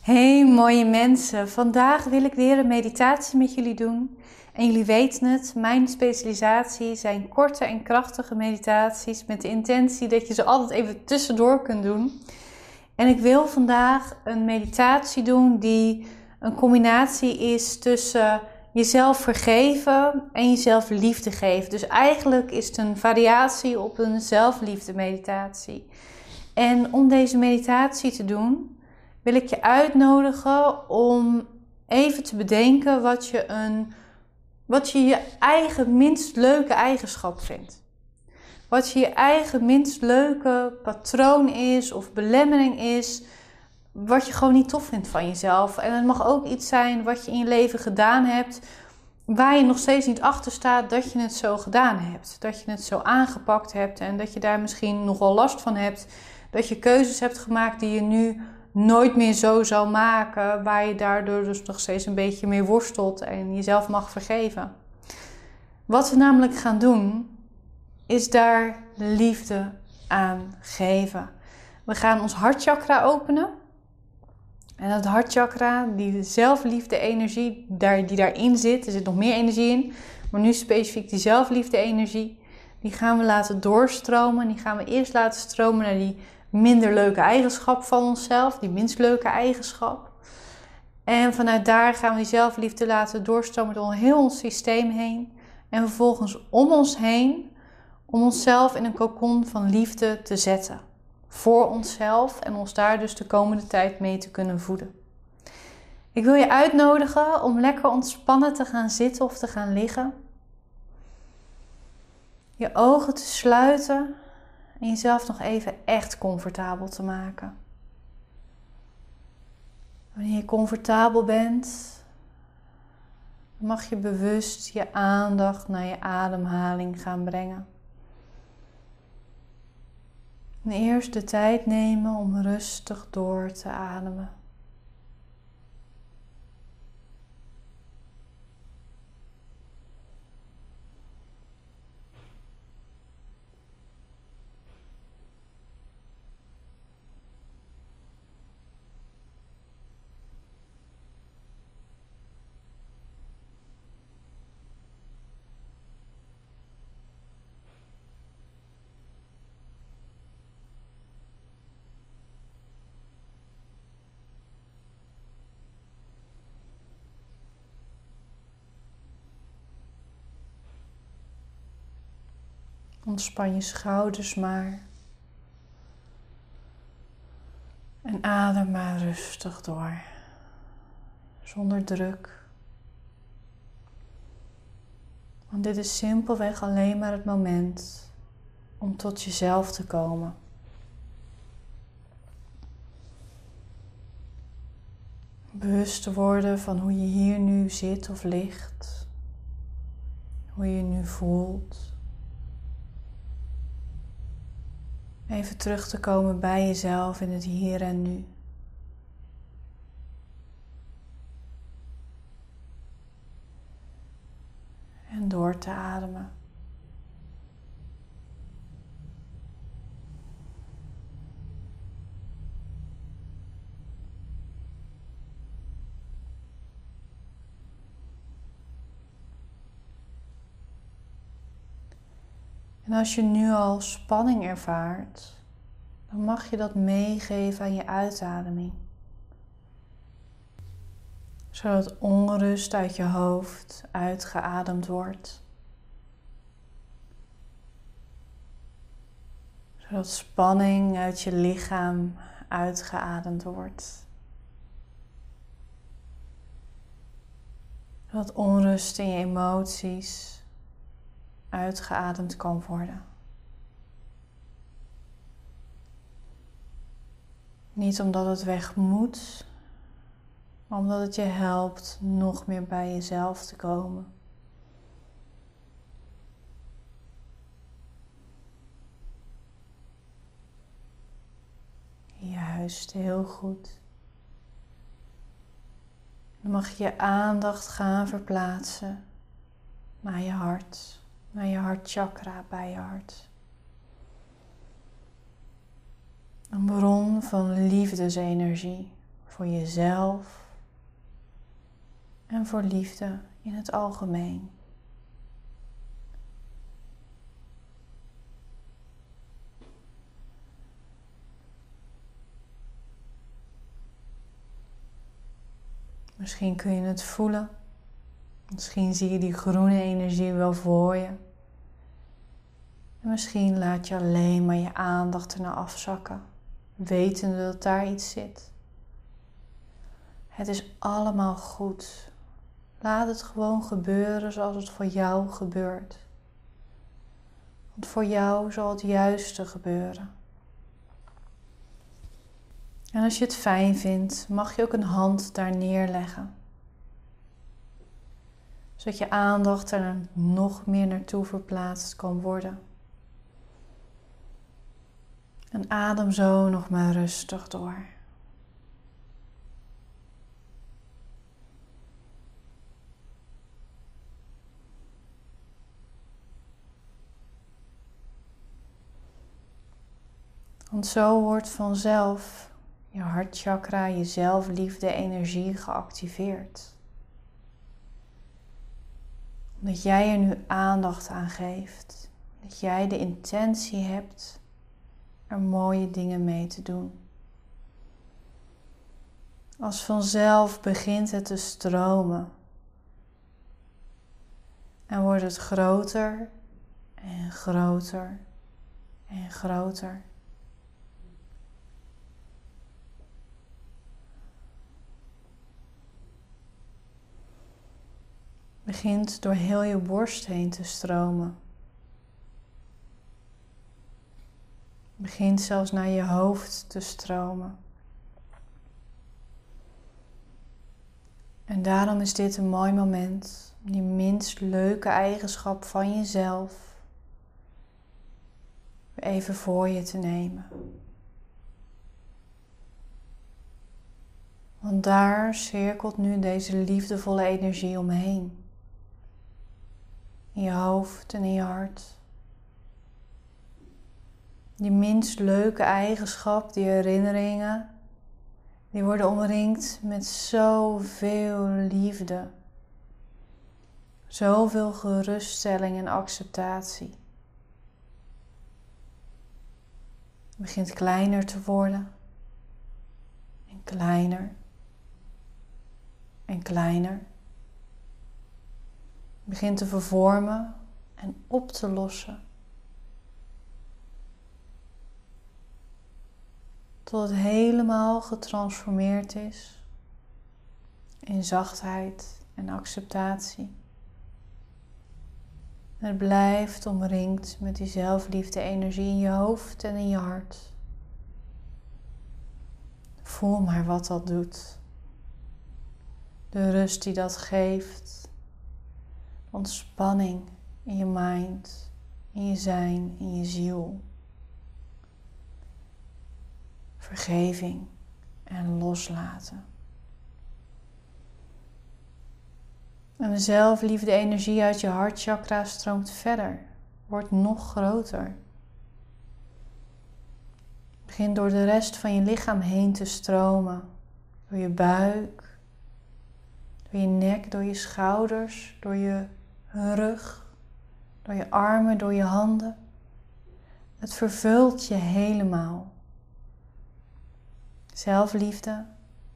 Hey mooie mensen, vandaag wil ik weer een meditatie met jullie doen. En jullie weten het, mijn specialisatie zijn korte en krachtige meditaties met de intentie dat je ze altijd even tussendoor kunt doen. En ik wil vandaag een meditatie doen die een combinatie is tussen jezelf vergeven en jezelf liefde geven. Dus eigenlijk is het een variatie op een zelfliefde meditatie. En om deze meditatie te doen, wil ik je uitnodigen om even te bedenken wat je, een, wat je je eigen minst leuke eigenschap vindt. Wat je je eigen minst leuke patroon is of belemmering is, wat je gewoon niet tof vindt van jezelf. En het mag ook iets zijn wat je in je leven gedaan hebt, waar je nog steeds niet achter staat dat je het zo gedaan hebt. Dat je het zo aangepakt hebt en dat je daar misschien nog wel last van hebt. Dat je keuzes hebt gemaakt die je nu nooit meer zo zou maken, waar je daardoor dus nog steeds een beetje mee worstelt en jezelf mag vergeven. Wat we namelijk gaan doen, is daar liefde aan geven. We gaan ons hartchakra openen. En dat hartchakra, die zelfliefde energie die daarin zit, er zit nog meer energie in, maar nu specifiek die zelfliefde energie, die gaan we laten doorstromen. Die gaan we eerst laten stromen naar die minder leuke eigenschap van onszelf, die minst leuke eigenschap. En vanuit daar gaan we die zelfliefde laten doorstromen door heel ons systeem heen. En vervolgens om ons heen, om onszelf in een kokon van liefde te zetten. Voor onszelf en ons daar dus de komende tijd mee te kunnen voeden. Ik wil je uitnodigen om lekker ontspannen te gaan zitten of te gaan liggen. Je ogen te sluiten en jezelf nog even echt comfortabel te maken. Wanneer je comfortabel bent, mag je bewust je aandacht naar je ademhaling gaan brengen. En eerst de tijd nemen om rustig door te ademen. Ontspan je schouders maar. En adem maar rustig door. Zonder druk. Want dit is simpelweg alleen maar het moment om tot jezelf te komen. Bewust te worden van hoe je hier nu zit of ligt. Hoe je je nu voelt. Even terug te komen bij jezelf in het hier en nu. En door te ademen. En als je nu al spanning ervaart, dan mag je dat meegeven aan je uitademing. Zodat onrust uit je hoofd uitgeademd wordt. Zodat spanning uit je lichaam uitgeademd wordt. Zodat onrust in je emoties uitgeademd kan worden. Niet omdat het weg moet, maar omdat het je helpt nog meer bij jezelf te komen. Juist, heel goed. Dan mag je je aandacht gaan verplaatsen naar je hart naar je hartchakra bij je hart. Een bron van liefdesenergie voor jezelf en voor liefde in het algemeen. Misschien kun je het voelen. Misschien zie je die groene energie wel voor je. En misschien laat je alleen maar je aandacht ernaar afzakken, wetende dat daar iets zit. Het is allemaal goed. Laat het gewoon gebeuren zoals het voor jou gebeurt. Want voor jou zal het juiste gebeuren. En als je het fijn vindt, mag je ook een hand daar neerleggen. Zodat je aandacht er nog meer naartoe verplaatst kan worden. En adem zo nog maar rustig door. Want zo wordt vanzelf je hartchakra, je zelfliefde, energie geactiveerd. Omdat jij er nu aandacht aan geeft. Dat jij de intentie hebt er mooie dingen mee te doen. Als vanzelf begint het te stromen. En wordt het groter en groter en groter. Begint door heel je borst heen te stromen. Begint zelfs naar je hoofd te stromen. En daarom is dit een mooi moment om die minst leuke eigenschap van jezelf even voor je te nemen. Want daar cirkelt nu deze liefdevolle energie omheen in je hoofd en in je hart. Die minst leuke eigenschap, die herinneringen, die worden omringd met zoveel liefde. Zoveel geruststelling en acceptatie. Het begint kleiner te worden. En kleiner. En kleiner begint te vervormen en op te lossen. Tot het helemaal getransformeerd is in zachtheid en acceptatie. Het blijft omringd met die zelfliefde energie in je hoofd en in je hart. Voel maar wat dat doet. De rust die dat geeft ontspanning in je mind, in je zijn, in je ziel. Vergeving en loslaten. En de zelfliefde energie uit je hartchakra stroomt verder, wordt nog groter. Begin door de rest van je lichaam heen te stromen, door je buik, door je nek, door je schouders, door je rug, door je armen, door je handen. Het vervult je helemaal. Zelfliefde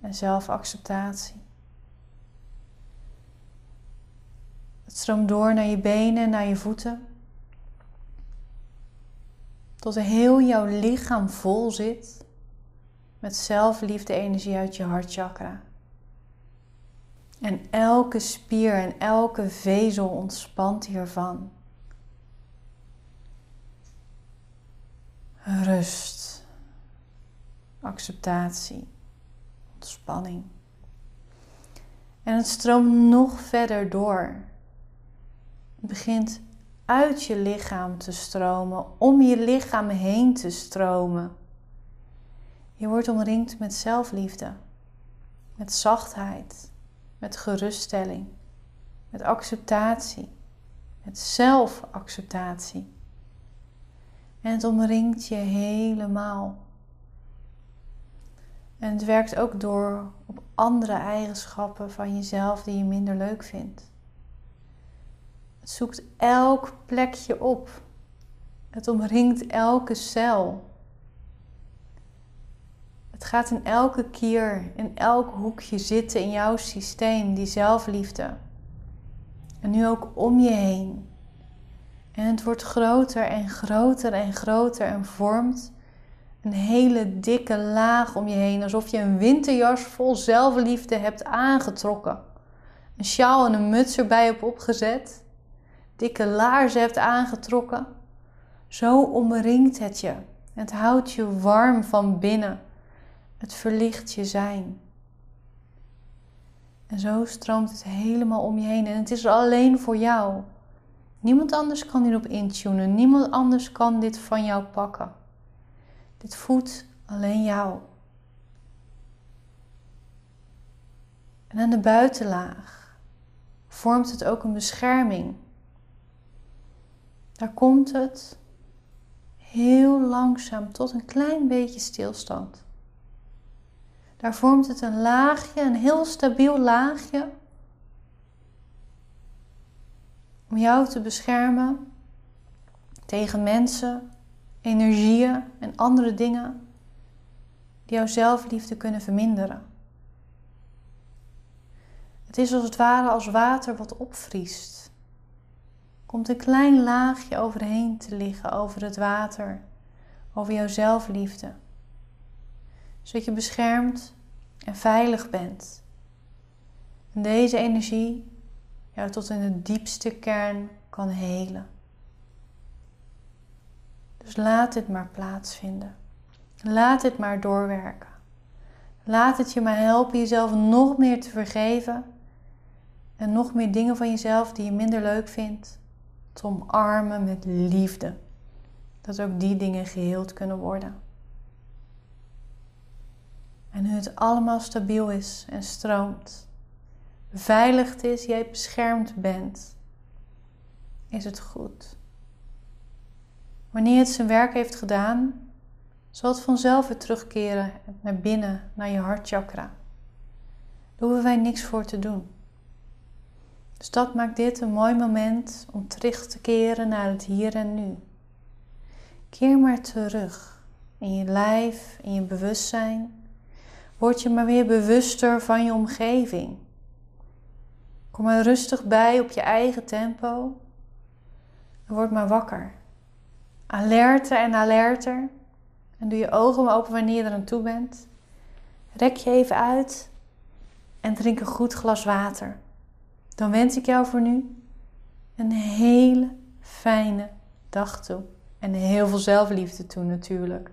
en zelfacceptatie. Het stroomt door naar je benen, naar je voeten. Tot heel jouw lichaam vol zit met zelfliefde energie uit je hartchakra. En elke spier en elke vezel ontspant hiervan. Rust, acceptatie, ontspanning. En het stroomt nog verder door. Het begint uit je lichaam te stromen, om je lichaam heen te stromen. Je wordt omringd met zelfliefde, met zachtheid, met geruststelling, met acceptatie, met zelfacceptatie. En het omringt je helemaal. En het werkt ook door op andere eigenschappen van jezelf die je minder leuk vindt. Het zoekt elk plekje op. Het omringt elke cel. Het gaat in elke kier, in elk hoekje zitten in jouw systeem, die zelfliefde. En nu ook om je heen. En het wordt groter en groter en groter en vormt een hele dikke laag om je heen. Alsof je een winterjas vol zelfliefde hebt aangetrokken. Een sjaal en een muts erbij hebt opgezet. Dikke laarzen hebt aangetrokken. Zo omringt het je. Het houdt je warm van binnen. Het verlicht je zijn. En zo stroomt het helemaal om je heen. En het is alleen voor jou. Niemand anders kan hierop intunen. Niemand anders kan dit van jou pakken. Dit voedt alleen jou. En aan de buitenlaag vormt het ook een bescherming. Daar komt het heel langzaam tot een klein beetje stilstand. Daar vormt het een laagje, een heel stabiel laagje, om jou te beschermen tegen mensen, energieën en andere dingen die jouw zelfliefde kunnen verminderen. Het is als het ware als water wat opvriest. Komt een klein laagje overheen te liggen over het water, over jouw zelfliefde zodat je beschermd en veilig bent. En deze energie jou tot in de diepste kern kan helen. Dus laat dit maar plaatsvinden. Laat dit maar doorwerken. Laat het je maar helpen jezelf nog meer te vergeven en nog meer dingen van jezelf die je minder leuk vindt te omarmen met liefde. Dat ook die dingen geheeld kunnen worden. En nu het allemaal stabiel is en stroomt, beveiligd is, jij beschermd bent, is het goed. Wanneer het zijn werk heeft gedaan, zal het vanzelf weer terugkeren naar binnen, naar je hartchakra. Daar hoeven wij niks voor te doen. Dus dat maakt dit een mooi moment om terug te keren naar het hier en nu. Keer maar terug in je lijf, in je bewustzijn word je maar weer bewuster van je omgeving. Kom er rustig bij op je eigen tempo. En word maar wakker. Alerter en alerter. En doe je ogen maar open wanneer je er aan toe bent. Rek je even uit en drink een goed glas water. Dan wens ik jou voor nu een hele fijne dag toe. En heel veel zelfliefde toe natuurlijk.